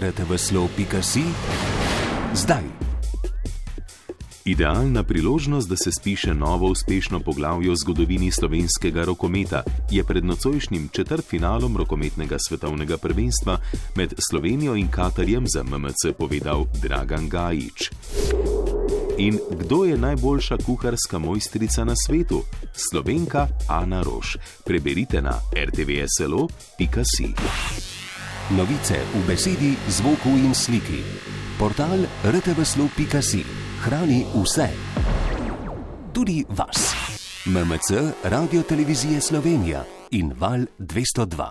rtvslo.si zdaj. Idealna priložnost, da se spiše novo uspešno poglavje v zgodovini slovenskega rokometa, je pred nocojšnjim četrtfinalom rokometnega svetovnega prvenstva med Slovenijo in Katarjem za MMC povedal Dragan Gajič. In kdo je najboljša kuharska mojstrica na svetu? Slovenka Ana Roš. Preberite na rtvslo.si. Novice v besedi, zvoku in sliki. Portal rtvslo.si hrani vse. Tudi vas. MMC, Radio Televizije Slovenija in Val 202.